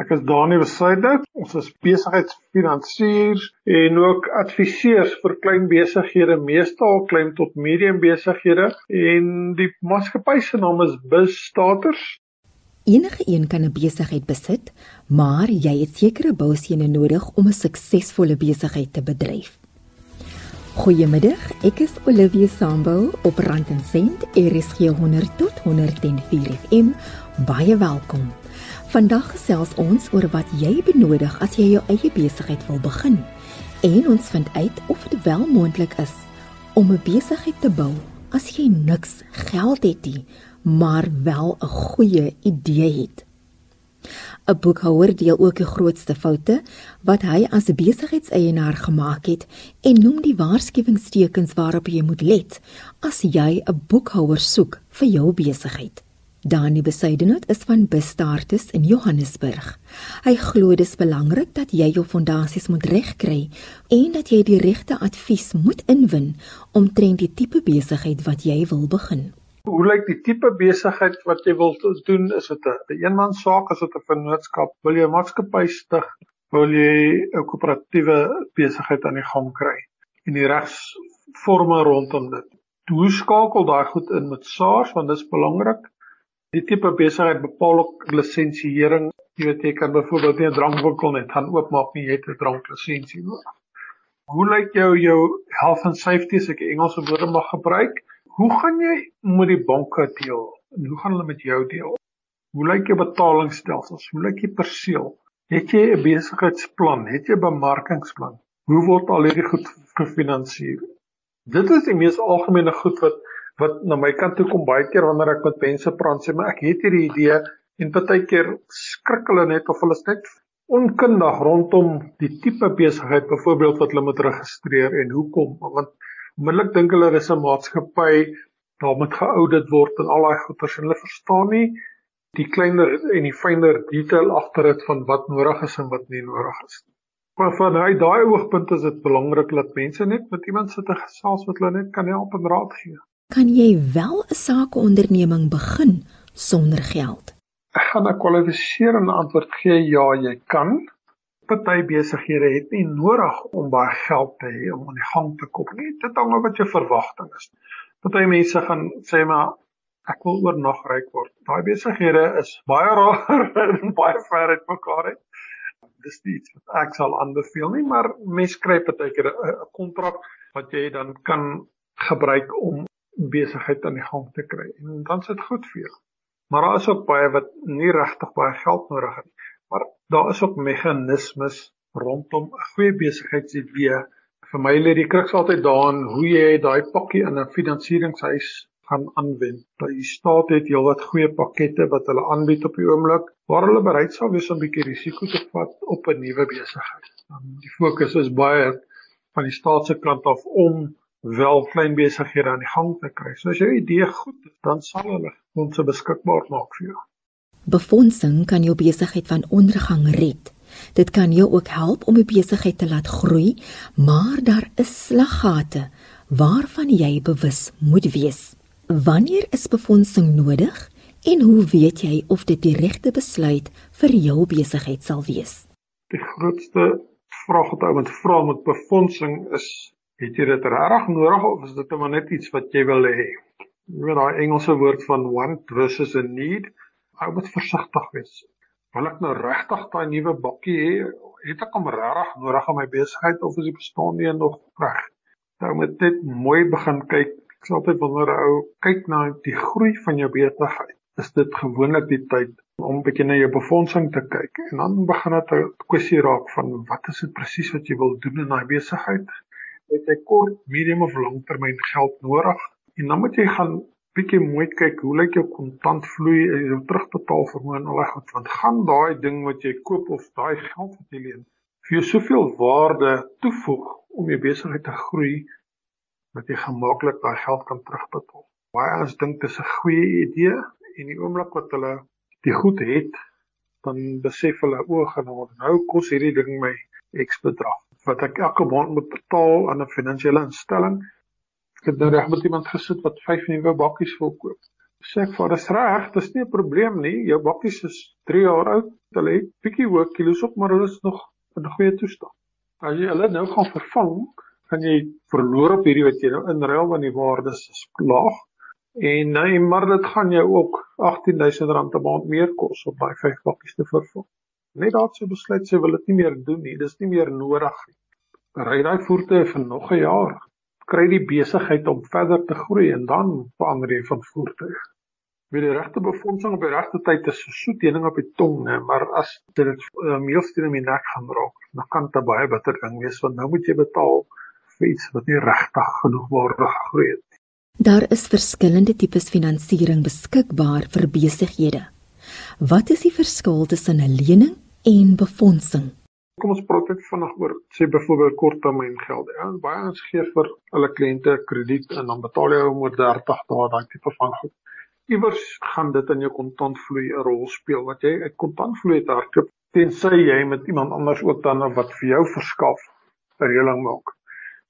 Ek is Dani Besuide. Ons is besigheidsfinansiers en ook adviseurs vir klein besighede, meestal klein tot medium besighede en die maatskappy se naam is Biz Staters. Enige een kan 'n besigheid besit, maar jy het sekere bousjene nodig om 'n suksesvolle besigheid te bedryf. Goeiemiddag, ek is Olivia Sambo op Rand en Sent, RSG 100 tot 104 FM. Baie welkom. Vandag gesels ons oor wat jy benodig as jy jou eie besigheid wil begin. En ons vind uit of dit wel moontlik is om 'n besigheid te bou as jy niks geld het nie, maar wel 'n goeie idee het. 'n Boekhouer deel ook die grootste foute wat hy as 'n besigheidseienaar gemaak het en noem die waarskuwingstekens waarop jy moet let as jy 'n boekhouer soek vir jou besigheid. Dani Besuidenhout is van Bestartes in Johannesburg. Hy glo dit is belangrik dat jy jou fondasies moet regkry en dat jy die regte advies moet inwin omtrent die tipe besigheid wat jy wil begin. Hoe lyk die tipe besigheid wat jy wil doen? Is dit 'n eenmanssaak, is dit 'n vennootskap? Wil jy 'n maatskappy stig? Wil jy 'n koöperatiewe besigheid aan die gang kry? En die regsforme rondom dit. Hoe skakel daai goed in met SARS want dit is belangrik Die tipe besigheid bepaal ook lisensiering. Jy weet jy kan byvoorbeeld nie 'n drankwinkel net gaan oopmaak nie, jy het 'n dranklisensie nodig. Hoe lyk jou jou health and safety as ek Engelse woorde mag gebruik? Hoe gaan jy met die banke deel? En hoe gaan hulle met jou deel? Hoe lyk jou betalingsstelsels? Hoe lyk jy perseel? Het jy 'n besigheidsplan? Het jy 'n bemarkingsplan? Hoe word al hierdie goed gefinansier? Dit is die mees algemene goed wat wat na my kant toe kom baie keer wanneer ek met mense praat sê maar ek het hierdie idee en baie keer skrik hulle net of hulle is net onkundig rondom die tipe besigheid byvoorbeeld wat hulle moet registreer en hoekom want onmiddellik dink hulle dis 'n maatskappy daar moet geaudit word en al daai goeters en hulle verstaan nie die kleiner en die fynere detail agter dit van wat nodig is en wat nie nodig is. Maar van hy daai oogpunt is dit belangrik dat mense net met iemand sit en gesels wat hulle net kan help en raad gee kan jy wel 'n sakeonderneming begin sonder geld? Ek gaan 'n kwalifiserende antwoord gee ja, jy kan. Party besighede het nie nodig om baie geld te hê om aan die gang te kom nie. Dit hang af wat jou verwagting is. Party mense gaan sê maar ek wil oornag ryk word. Daai besighede is baie rar en baie ver uit mekaar uit. Dis iets wat ek sal aanbeveel nie, maar mense kry partykeer 'n kontrak wat jy dan kan gebruik om besigheid aan die gang te kry en dan sit goed vir jou. Maar daar is ook baie wat nie regtig baie geld nodig het nie. Maar daar is ook meganismes rondom 'n goeie besigheidsidee. Vir my lê die kruks altyd daarin hoe jy daai pakkie in 'n finansieringshuis gaan aanwend. Die staat het heelwat goeie pakkette wat hulle aanbied op die oomblik waar hulle bereid sal wees om 'n bietjie risiko te vat op 'n nuwe besigheid. Die fokus is baie van die staat se kant af om wel klein besighede aan die gang te kry. So as jou idee goed is, dan sal hulle ons beskikbaar maak vir jou. Befondsing kan jou besigheid van ondergang red. Dit kan jou ook help om 'n besigheid te laat groei, maar daar is slaggate waarvan jy bewus moet wees. Wanneer is befondsing nodig en hoe weet jy of dit die regte besluit vir jou besigheid sal wees? Die grootste vraag wat ou moet vra met befondsing is Het jy dit regtig nodig of is dit maar net iets wat jy wil hê? Jy weet daai Engelse woord van want versus a need. Ek moet versigtig wees. Wil ek nou regtig daai nuwe bakkie hê? Het ek hom regtig nodig aan my besigheid of is die bestaande een nog reg? Nou moet dit mooi begin kyk. Ek sê altyd wanneer 'n ou kyk na die groei van jou besigheid, is dit gewoonlik die tyd om 'n bietjie na jou befondsing te kyk en dan begin dit 'n kwessie raak van wat is dit presies wat jy wil doen in daai besigheid? Het jy kort, medium of langtermyn geld nodig. En dan moet jy gaan bietjie mooi kyk hoe lyk jou kontantvloei en jou terugbetaal vermoë en al daai goed. Want gaan daai ding wat jy koop of daai geld wat jy leen vir jou soveel waarde toevoeg om jou besigheid te groei dat jy gemaklik daai geld kan terugbetaal. Baie ons dink dit is 'n goeie idee en die oomblik wat hulle die goed het dan besef hulle o, genade, nou kos hierdie ding my X bedrag wat ek elke maand moet betaal aan 'n finansiële instelling. Ek het nou reg met iemand gesit wat 5 nuwe bakkies wil koop. Sê ek vir dis reg, dis nie 'n probleem nie. Jou bakkies is 3 jaar oud. Hulle het bietjie hoë kilos op, maar hulle is nog in goeie toestand. As jy hulle nou gaan vervang, kan jy verloor op hierdie wat jy nou inruil want die waardes is laag. En nou maar dit gaan jou ook R18000 'n maand meer kos om daai 5 bakkies te vervang. Net daarso besluit sy wil dit nie meer doen nie. Dis nie meer nodig nie. Ry daai voertuie vir nog 'n jaar kry die besigheid om verder te groei en dan verander jy van voertuig. Wie die regte befondsing op die regte tyd is so soet ding op die tong, né, maar as dit dit uh, meelsteen in die nek gaan raak, dan kan dit 'n baie bitter ding wees want nou moet jy betaal vir iets wat nie regtig genoeg waarde gegroei het nie. Daar is verskillende tipes finansiering beskikbaar vir besighede. Wat is die verskil tussen 'n lening en befondsing? Kom ons praat net vanaand oor sê byvoorbeeld korttermyngeld. Ja, baie ons gee vir hulle kliënte krediet en dan betaal jy oor 30 dae daai tipe van goed. Iewers gaan dit in jou kontantvloei 'n rol speel wat jy uit kontantvloei te hardloop tensy jy met iemand anders ook dan wat vir jou verskaf 'n reëling maak.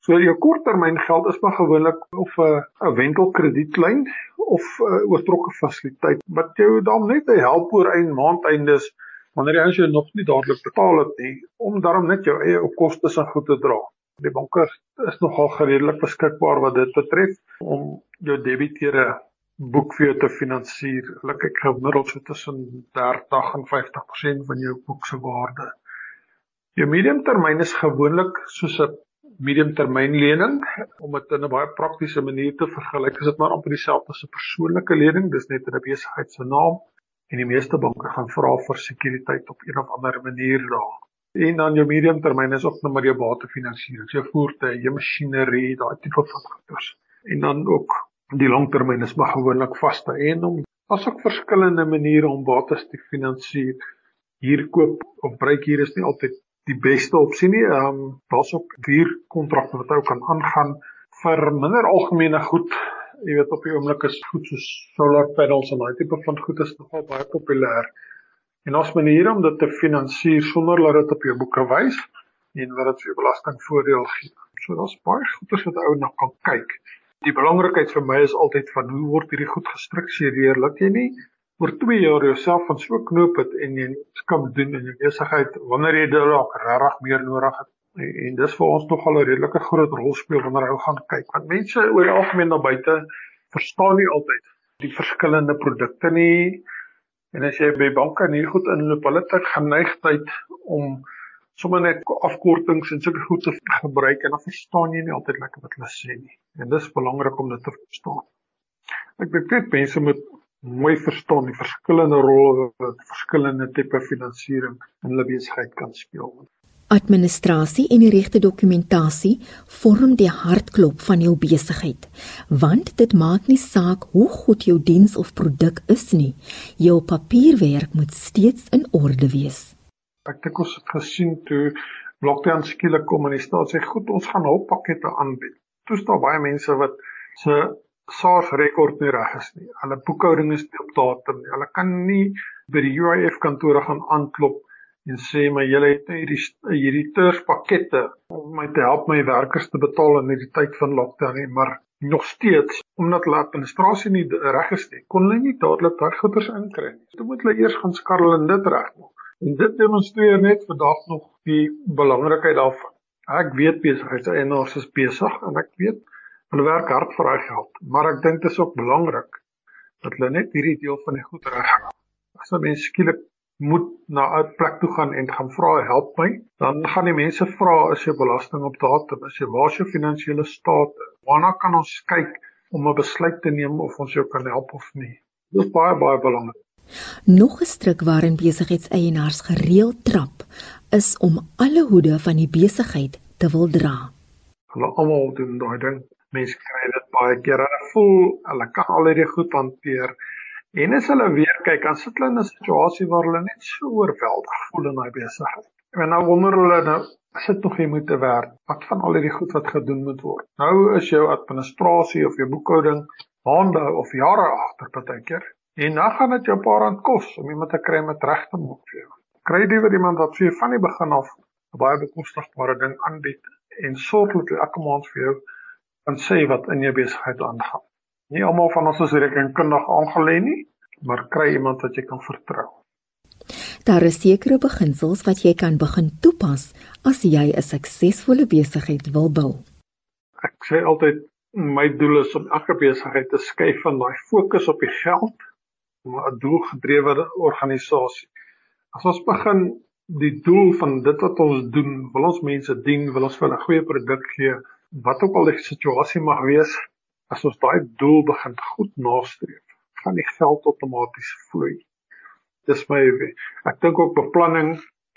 So jou korttermyngeld is maar gewoonlik of 'n 'n wentelkredietlyn of 'n oortrokke fasiliteit wat jou dan net help oor een maand eindes wanneer jy as jy nog nie dadelik betaal het nie om daarom net jou eie opkostes en goed te dra. Die banke is nogal redelik beskikbaar wat dit betref om jou debiteure boek vir jou te finansier. Hulle kyk gemiddeld so tussen 30 en 50% van jou boek se waarde. Jou mediumtermyn is gewoonlik soos 'n mediumtermynlening om dit in 'n baie praktiese manier te vergelyk. Is dit maar amper dieselfde as 'n persoonlike lening, dis net in 'n besigheid se naam en die meeste banke gaan vra vir sekuriteit op een of ander manier daar. En dan jou medium termyn is ook net maar jou batefinansiering, jou voertuie, jou masjinerie, daai tipe van goederes. En dan ook die langtermyn is maar gewoonlik vaste en om asook verskillende maniere om bates te finansier. Hier koop of bruik hier is nie altyd die beste opsie nie. Ehm um, daar's ook duur kontrakte wat ou kan aangaan vir minder algemene goed jy weet op die oomblik is goed soos solar panels en daai tipe van goed is nogal baie populêr. En ons maniere om dit te finansier sonder dat dit op jou boeke wys en wat dit vir belastingvoordeel gee. So daar's baie goeie wat ou na kan kyk. Die belangrikheid vir my is altyd van hoe word hierdie goed gestruktureer dat jy nie oor 2 jaar jouself van so knoop het en jy kan doen in jou besigheid wanneer jy dalk regtig meer nodig het. En dis vir ons nogal 'n redelike groot rol speel wanneer ou gaan kyk want mense oor die algemeen daar buite verstaan nie altyd die verskillende produkte nie. En as jy by banke nie goed inloop hulle het geneigtheid om sommer net afkortings en sulke goed te gebruik en dan verstaan jy nie altyd lekker wat hulle sê nie. En dis belangrik om dit te verstaan. Ek dink net mense moet mooi verstaan die verskillende rolle wat verskillende tipe finansiering in hulle besigheid kan speel Administrasie en die regte dokumentasie vorm die hartklop van jou besigheid, want dit maak nie saak hoe goed jou diens of produk is nie, jou papierwerk moet steeds in orde wees. Ek dink ons het gesien toe Blockchain skielik kom en die staat sê goed, ons gaan hulppakkette aanbied. Toe staan baie mense wat se SARS rekord nie reg is nie. Hulle boekhouding is nie op datum nie. Hulle kan nie by die UIF kantore gaan aanklop en sê maar julle het nou hierdie hierdie turspakkette om my te help my werkers te betaal in hierdie tyd van lockdown nie maar nog steeds omdat hulle administrasie nie reg is nie kon hulle nie dadelik daai goeders inkry nie. Toe moet hulle eers gaan skarrel en dit regmaak. En dit demonstreer net vandag nog die belangrikheid daarvan. Ek weet besigheidseienaars is besig en ek weet hulle werk hard vir daai geld, maar ek dink dit is ook belangrik dat hulle net hierdie deel van die goed regmaak. As 'n mens skielik moet na 'n plek toe gaan en gaan vra help my, dan gaan die mense vra is jou belasting op datum, is jy waar is jou finansiële staat? Waarna kan ons kyk om 'n besluit te neem of ons jou kan help of nie? Dit is baie baie belangrik. Nog 'n stryk waarin besigheidseienaars gereeld trap, is om alle hoede van die besigheid te wil dra. Hulle almal doen daai ding. Mense kry dit baie keer. Hulle voel hulle kan al hierdie goed hanteer. En as hulle weer kyk, dan sit hulle in 'n situasie waar hulle net so oorweldig voel in daai besigheid. En nou wonder hulle nou, sit tog jy moet te werk. Wat van al hierdie goed wat gedoen moet word? Nou is jou administrasie of jou boekhouding maande of jare agter partykeer. En dan gaan dit jou paar rand kos om iemand te kry met reg te maak vir jou. Kry jy weer iemand wat vir jou van die begin af 'n baie bekostigbare ding aanbied en sorg dat elke maand vir jou kan sê wat in jou besigheid aangaan. Nie almal van ons is rekenkundig aangelê nie, maar kry iemand wat jy kan vertrou. Daar is sekere beginsels wat jy kan begin toepas as jy 'n suksesvolle besigheid wil bou. Ek sê altyd my doel is om elke besigheid te skuif van daai fokus op die geld na 'n doelgedrewe organisasie. As ons begin die doel van dit wat ons doen, wil ons mense dien, wil ons vir 'n goeie produk gee, wat ook al die situasie mag wees, as ons daai doel begin goed nastreef, gaan die geld outomaties vloei. Dis my ek dink ook beplanning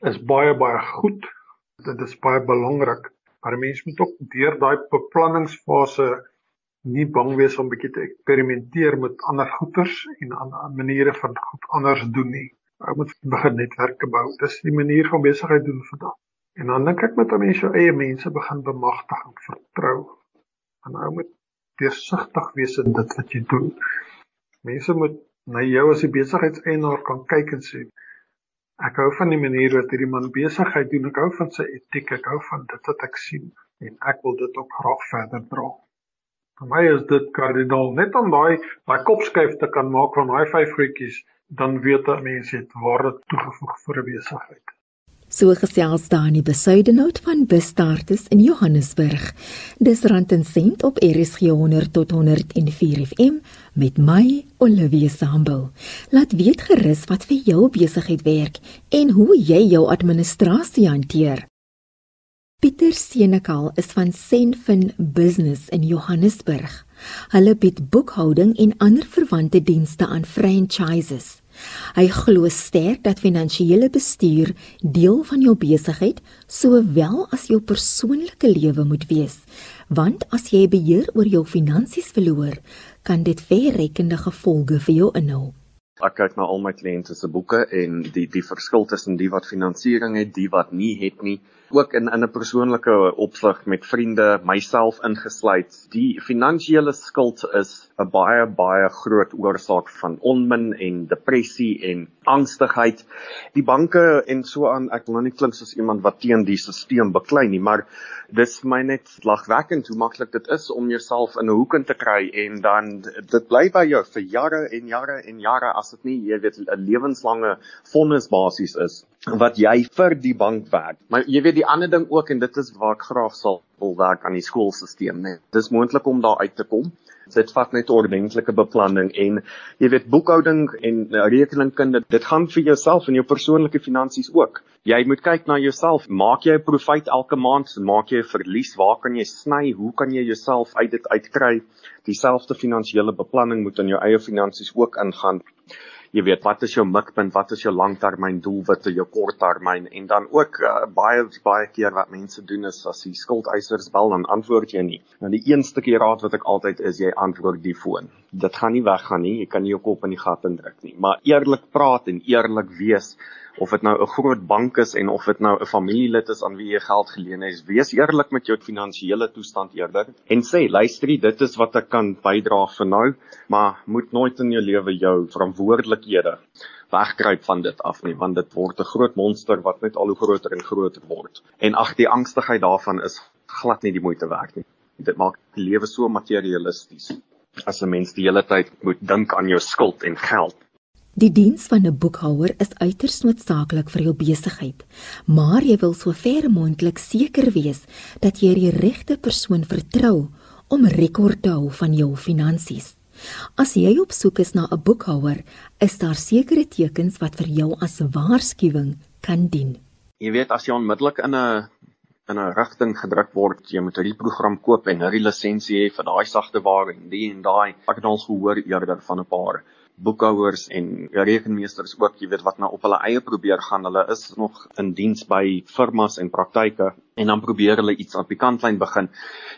is baie baie goed. Dit is baie belangrik. Maar mense moet ook deur daai beplanningsfase nie bang wees om bietjie te eksperimenteer met ander goeders en ander maniere van goed anders doen nie. Ou moet begin netwerke bou. Dis die manier van besigheid doen vandag. En dan dink ek met mense eie mense begin bemagtig en vertrou. En ou moet deursigtig wees in dit wat jy doen. Mense moet na jou as 'n besigheidseienaar kan kyk en sê Ek hou van die manier wat hierdie man besigheid doen. Ek hou van sy etiek. Ek hou van dit wat ek sien en ek wil dit ook graag verder dra. Vir my is dit kardinaal. Net om daai daai kopskuif te kan maak van daai vyf goedjies, dan weet 'n mens het waarde toegevoeg vir 'n besigheid. So gesels Dani besuidenoot van Bustartes in Johannesburg. Dis rand en sent op RSG 100 tot 104 FM met my Olivia Sambul. Laat weet gerus wat vir jou besigheid werk en hoe jy jou administrasie hanteer. Pieter Senekal is van Senfin Business in Johannesburg. Hulle bied boekhouding en ander verwante dienste aan franchises. Hy glo sterk dat finansiële bestuur deel van jou besigheid sowel as jou persoonlike lewe moet wees, want as jy beheer oor jou finansies verloor, kan dit verrekkende gevolge vir jou inhou. Ek kyk na al my kliënte se boeke en die die verskil tussen die wat finansiering het, die wat nie het nie, ook in in 'n persoonlike opsig met vriende, myself ingesluit. Die finansiële skuld is 'n baie baie groot oorsaak van onmin en depressie en angstigheid. Die banke en so aan, ek wil nou nie klink soos iemand wat teen die stelsel beklei nie, maar dis my net lagwekkend hoe maklik dit is om jouself in 'n hoek in te kry en dan dit bly by jou vir jare en jare en jare as dit nie jy weet 'n lewenslange fondisbasis is wat jy vir die bank werk. Maar jy weet die ander ding ook en dit is waar ek graag sal wil werk aan die skoolstelsel, né? Dis moontlik om daar uit te kom. Dit vat net ordentlike beplanning en jy weet boekhouding en rekeningkunde dit gaan vir jouself en jou persoonlike finansies ook. Jy moet kyk na jouself. Maak jy 'n profit elke maand? Maak jy 'n verlies? Waar kan jy sny? Hoe kan jy jouself uit dit uitkry? Dieselfde finansiële beplanning moet in jou eie finansies ook ingaan jy weet wat is jou mikpunt, wat is jou langtermyn doelwitte, jou korttermyn en dan ook uh, baie baie keer wat mense doen is as die skuldeisers bel dan antwoord jy nie. Nou die een stukkie raad wat ek altyd is jy antwoord die foon. Dit gaan nie weggaan nie, jy kan nie jou kop in die gat indruk nie, maar eerlik praat en eerlik wees of dit nou 'n groot bank is en of dit nou 'n familielid is aan wie jy geld geleen het, wees eerlik met jou finansiële toestand eerder en sê, luister, dit is wat ek kan bydra vir nou, maar moet nooit in jou lewe jou verantwoordelikhede wegkruip van dit af nie, want dit word 'n groot monster wat net al hoe groter en groter word. En ag, die angstigheid daarvan is glad nie die moeite werd nie. Dit maak die lewe so materialisties as 'n mens die hele tyd moet dink aan jou skuld en geld. Die diens van 'n boekhouer is uiters noodsaaklik vir jou besigheid, maar jy wil sover moontlik seker wees dat jy die regte persoon vertrou om rekord te hou van jou finansies. As jy op soek is na 'n boekhouer, is daar sekere tekens wat vir jou as waarskuwing kan dien. Jy weet as jy onmiddellik in 'n in 'n rigting gedruk word, jy moet hierdie program koop en hierdie lisensie hê vir daai sagte ware en die en daai. Ek het al gehoor eerder van 'n paar boekhouers en rekenmeesters ook, jy weet wat nou op hulle eie probeer gaan. Hulle is nog in diens by firmas en praktyke en dan probeer hulle iets op die kantlyn begin.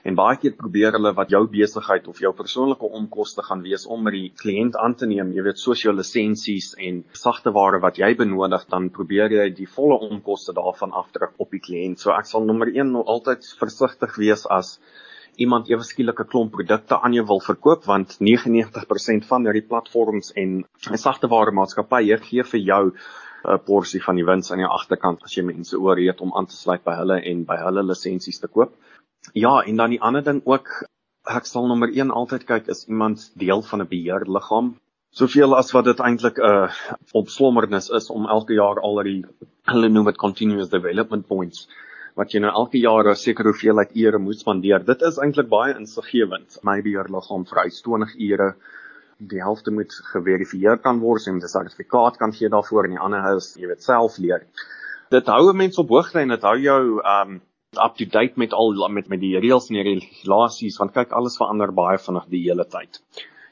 En baie keer probeer hulle wat jou besigheid of jou persoonlike onkoste gaan wees om met die kliënt aan te neem, jy weet soos jou lisensies en sagte ware wat jy benodig, dan probeer jy die volle onkoste daarvan afdruk op die kliënt. So ek sal nommer 1 nog altyd versigtig wees as iemand ewe skielik 'n klomp produkte aan jou wil verkoop want 99% van hierdie platforms en sagteware maatskappye gee vir jou 'n porsie van die wins aan die agterkant as jy mense ooreed om aan te sluit by hulle en by hulle lisensies te koop. Ja, en dan die ander ding ook Ek sal nommer 1 altyd kyk is iemand deel van 'n beheerliggaam. Soveel as wat dit eintlik 'n uh, opslommernis is om elke jaar al die hulle noem dit continuous development points wat jy nou elke jaar 'n sekere hoeveelheid ure moet spandeer. Dit is eintlik baie insiggewend. My beheerliggaam vereis 20 ure die helfte moet geverifieer kan word en 'n sertifikaat kan gee daarvoor en die ander is jy weet self leer. Dit hou mense op hoogte en dit hou jou um up to date met al met met die reëls en die regulasies want kyk alles verander baie vinnig die hele tyd.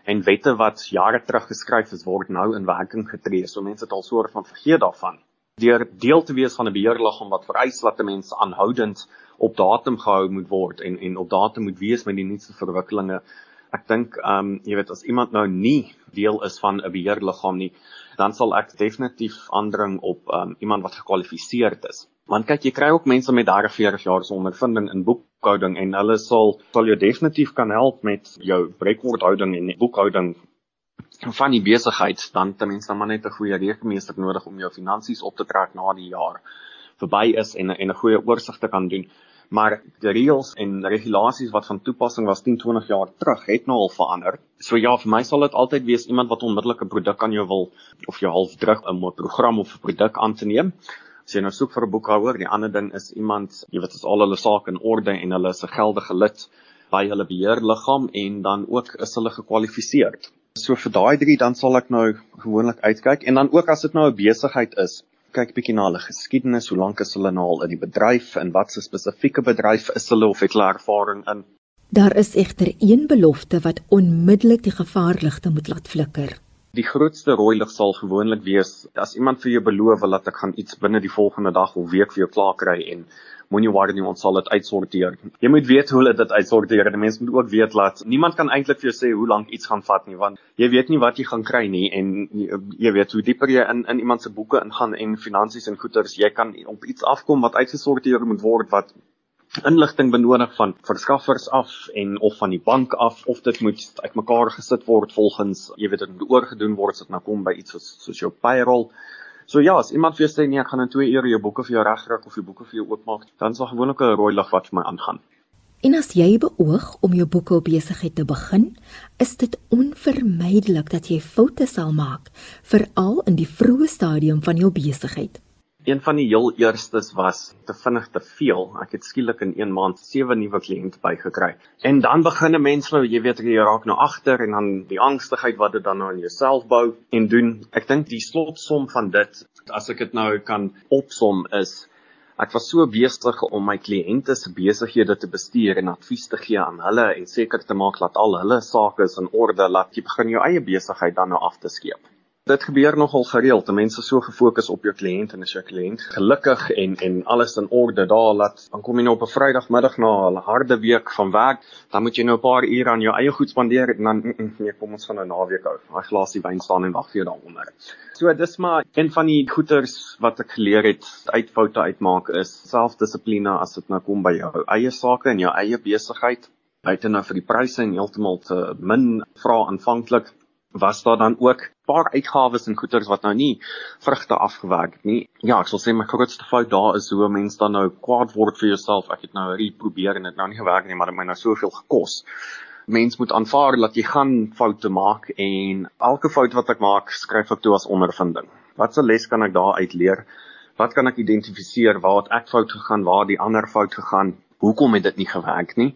En wette wat jare terug geskryf is word nou in werking getree. So mense het al soort van vergeet daarvan. Deur deel te wees van 'n beheerliggaam wat vereis dat mense aanhoudend op datum gehou moet word en en op datum moet wees met die nuutste verwikkelinge ek dink ehm um, jy weet as iemand nou nie deel is van 'n beheerliggaam nie, dan sal ek definitief aandring op ehm um, iemand wat gekwalifiseerd is. Want kyk, jy kry ook mense met 30, 40 jaar se ondervinding in boekhouding en hulle sal sal jou definitief kan help met jou rekordhouding en boekhouding van die besigheid. Dan ten minste maar net 'n goeie rekenmeester nodig om jou finansies op te trek na die jaar verby is en en 'n goeie oorsig te kan doen maar die reëls en regulasies wat van toepassing was 10, 20 jaar terug het nou al verander. So ja, vir my sal dit altyd wees iemand wat onmiddellik 'n produk aan jou wil of jou half druk om 'n program of 'n produk aan te neem. As jy nou soek vir 'n boekhouer, die ander ding is iemand, jy weet, is al hulle sake in orde en hulle is 'n geldige lid by hulle beheerliggaam en dan ook is hulle gekwalifiseer. So vir daai drie dan sal ek nou gewoonlik uitkyk en dan ook as dit nou 'n besigheid is, kyk bietjie na hulle geskiedenis, hoe lank is hulle nou al in die bedryf en wat se spesifieke bedryf is hulle of het hulle ervaring in? Daar is egter een belofte wat onmiddellik die gevaarligte moet laat flikker. Die grootste rooi lig sal gewoonlik wees as iemand vir jou beloof dat ek gaan iets binne die volgende dag of week vir jou klaar kry en moenie worry nie ons sal dit uitsorteer. Jy moet weet hoe hulle dit uitsorteer en mense moet ook weet dat niemand kan eintlik vir jou sê hoe lank iets gaan vat nie want jy weet nie wat jy gaan kry nie en jy weet hoe dieper jy in in iemand se boeke ingaan en finansies en goederes jy kan op iets afkom wat uitgesorteer moet word wat inligting benodig van verskaffers af en of van die bank af of dit moet uitmekaar gesit word volgens jy weet dit moet oorgedoen word as dit nou kom by iets soos, soos jou payroll. So ja, as iemand vir sê nee, ek gaan in 2 ure jou boeke vir jou regkry of jou boeke vir jou oopmaak, dan sal gewoonlik 'n rooi lig wat vir my aangaan. En as jy beoog om jou boeke op besigheid te begin, is dit onvermydelik dat jy foute sal maak, veral in die vroeë stadium van jou besigheid. Een van die heel eerstes was te vinnig te veel. Ek het skielik in 1 maand 7 nuwe kliënte bygekry. En dan begin 'n mens nou, jy weet, jy raak nou agter en dan die angstigheid wat dit dan nou in jouself bou en doen. Ek dink die slotsom van dit, as ek dit nou kan opsom is Ek was so besig om my kliënte se besighede te bestuur en advies te gee aan hulle en seker te maak dat al hulle sake is in orde, laat jy begin jou eie besigheid dan nou af te skeep. Dit gebeur nogal gereeld. Mense so gefokus op jou kliënt en as jou kliënt gelukkig en en alles in orde daar laat dan kom jy nou op 'n Vrydagmiddag na 'n harde week van werk, dan moet jy nou 'n paar ure aan jou eie goed spandeer en dan mm, mm, nee, kom ons gaan nou naweek hou. Daai glasie wyn staan en wag vir jou daaronder. So dis maar een van die goeters wat ek geleer het uit foute uitmaak is selfdissipline as dit nou kom by jou eie sake en jou eie besigheid. Buite nou vir die pryse en heeltemal te min vra aanvanklik was daar dan ook paar uitgawes en goederes wat nou nie vrugte afgewerk het nie. Ja, ek sal sê my grootste fout daar is hoe mense dan nou kwaad word vir jouself. Ek het nou hier probeer en dit nou nie gewerk nie, maar dit het my nou soveel gekos. Mens moet aanvaar dat jy gaan foute maak en elke fout wat ek maak, skryf ek toe as ondervinding. Wat 'n les kan ek daar uit leer? Wat kan ek identifiseer waar het ek fout gegaan, waar die ander fout gegaan? Hoekom het dit nie gewerk nie?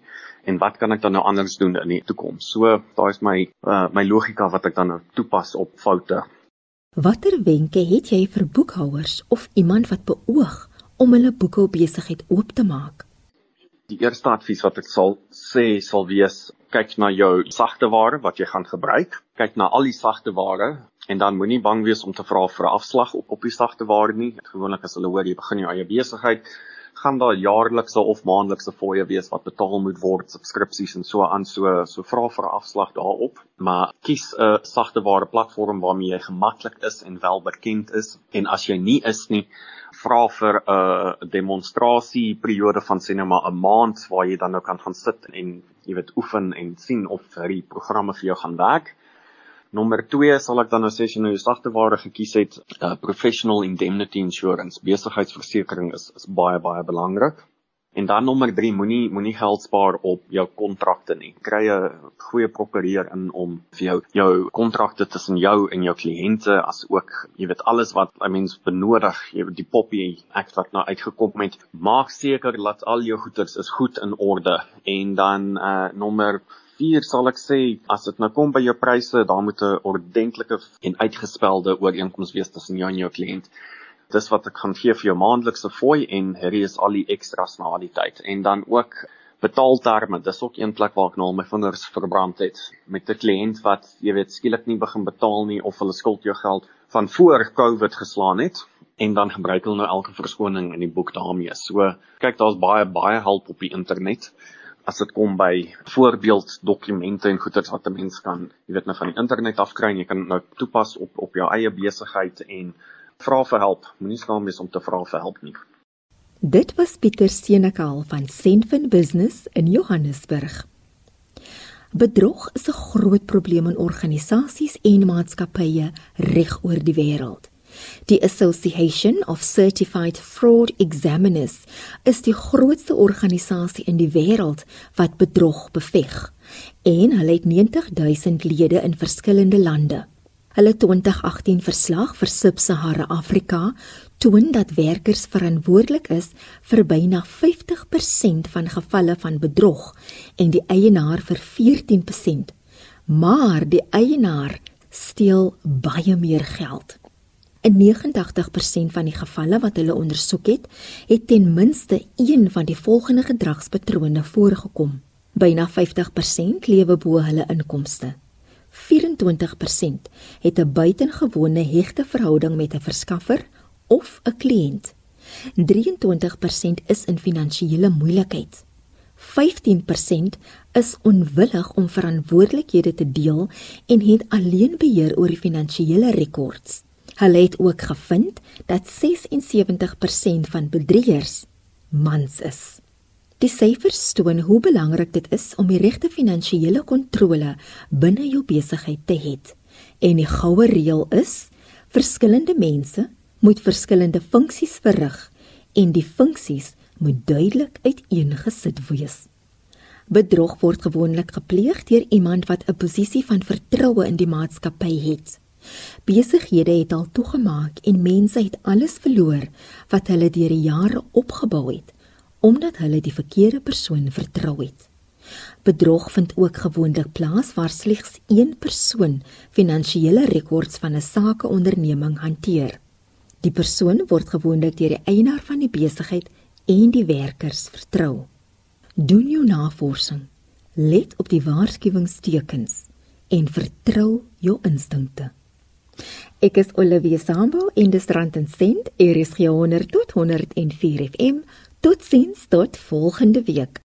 en wat kan ek dan nou anders doen in die toekoms? So, daai is my uh, my logika wat ek dan nou toepas op foute. Watter wenke het jy vir boekhouers of iemand wat beoog om hulle boeke op besigheid oop te maak? Die eerste advies wat ek sal sê sal wees kyk na jou sagte ware wat jy gaan gebruik. Kyk na al die sagte ware en dan moenie bang wees om te vra vir 'n afslag op op die sagte ware nie. Gewoonlik as hulle hoor jy begin jou eie besigheid, gaan daar jaarlikse of maandelikse fooie wees wat betaal moet word, subskripsies en so aan so so vra vir 'n afslag daarop, maar kies 'n sagte ware platform waarmee jy gemaklik is en wel bekend is en as jy nie is nie, vra vir 'n demonstrasie periode van sê nou maar 'n maand waar jy dan nou kan gaan sit en jy weet oefen en sien of hierdie programme vir jou gaan werk. Nommer 2 sal ek dan nou sê as jy nou jou sagte ware gekies het, uh, professional indemnity insurance, besigheidsversekering is is baie baie belangrik. En dan nommer 3, moenie moenie geld spaar op jou kontrakte nie. Kry 'n goeie prokureur in om vir jou jou kontrakte tussen jou en jou kliënte as ook, jy weet alles wat 'n mens benodig, jy weet die poppie act wat nou uitgekom het, maak seker dat al jou goederes is goed in orde. En dan uh nommer 4 sal ek sê as dit nou kom by jou pryse, daar moet 'n ordentlike en uitgespelde ooreenkoms wees tussen jou en jou kliënt. Dis wat ek gaan gee vir jou maandelikse fooi en hierdie is al die ekstras na die tyd. En dan ook betaalterme. Dis ook een plek waar ek nou al my vingers verbrand het met 'n kliënt wat jy weet skielik nie begin betaal nie of hulle skuld jou geld van voor Covid geslaan het. En dan gebruik hulle nou elke verskoning in die boek daarmee. So kyk daar's baie baie hulp op die internet as dit kom by voorbeeld dokumente en goeders wat 'n mens kan, jy weet nou van die internet afkry en jy kan nou toepas op op jou eie besigheid en Vra vir help. Moenie skaam wees om te vra vir help nie. Dit was Pieter Senekal van Senfin Business in Johannesburg. Bedrog is 'n groot probleem in organisasies en maatskappye reg oor die wêreld. Die Association of Certified Fraud Examiners is die grootste organisasie in die wêreld wat bedrog beveg en hulle het 90 000 lede in verskillende lande. Hulle 2018 verslag vir Sub-Sahara Afrika toon dat werkers verantwoordelik is vir byna 50% van gevalle van bedrog en die eienaar vir 14%. Maar die eienaar steel baie meer geld. In 89% van die gevalle wat hulle ondersoek het, het ten minste een van die volgende gedragspatrone voorgekom. Byna 50% lewe bo hulle inkomste. 24% het 'n buitengewone hegte verhouding met 'n verskaffer of 'n kliënt. 23% is in finansiële moeilikheid. 15% is onwillig om verantwoordelikhede te deel en het alleen beheer oor die finansiële rekords. Hulle het ook gevind dat 76% van bedrieërs mans is. Die syfers toon hoe belangrik dit is om die regte finansiële kontrole binne jou besigheid te hê. En die goue reël is: verskillende mense moet verskillende funksies verrig en die funksies moet duidelik uiteengesit wees. Bedrog word gewoonlik gepleeg deur iemand wat 'n posisie van vertroue in die maatskappy het. Besighede het al toegemaak en mense het alles verloor wat hulle deur die jare opgebou het omdat hulle die verkeerde persoon vertrou het. Bedrog vind ook gewoonlik plaas waar slegs een persoon finansiële rekords van 'n sakeonderneming hanteer. Die persoon word gewoonlik deur die eienaar van die besigheid en die werkers vertrou. Doen jou navorsing. Let op die waarskuwingstekens en vertrou jou instinkte. Ek is Olivia Sambo in die Strand en Sent, RSG 100 tot 104 FM. Totsiens tot volgende week.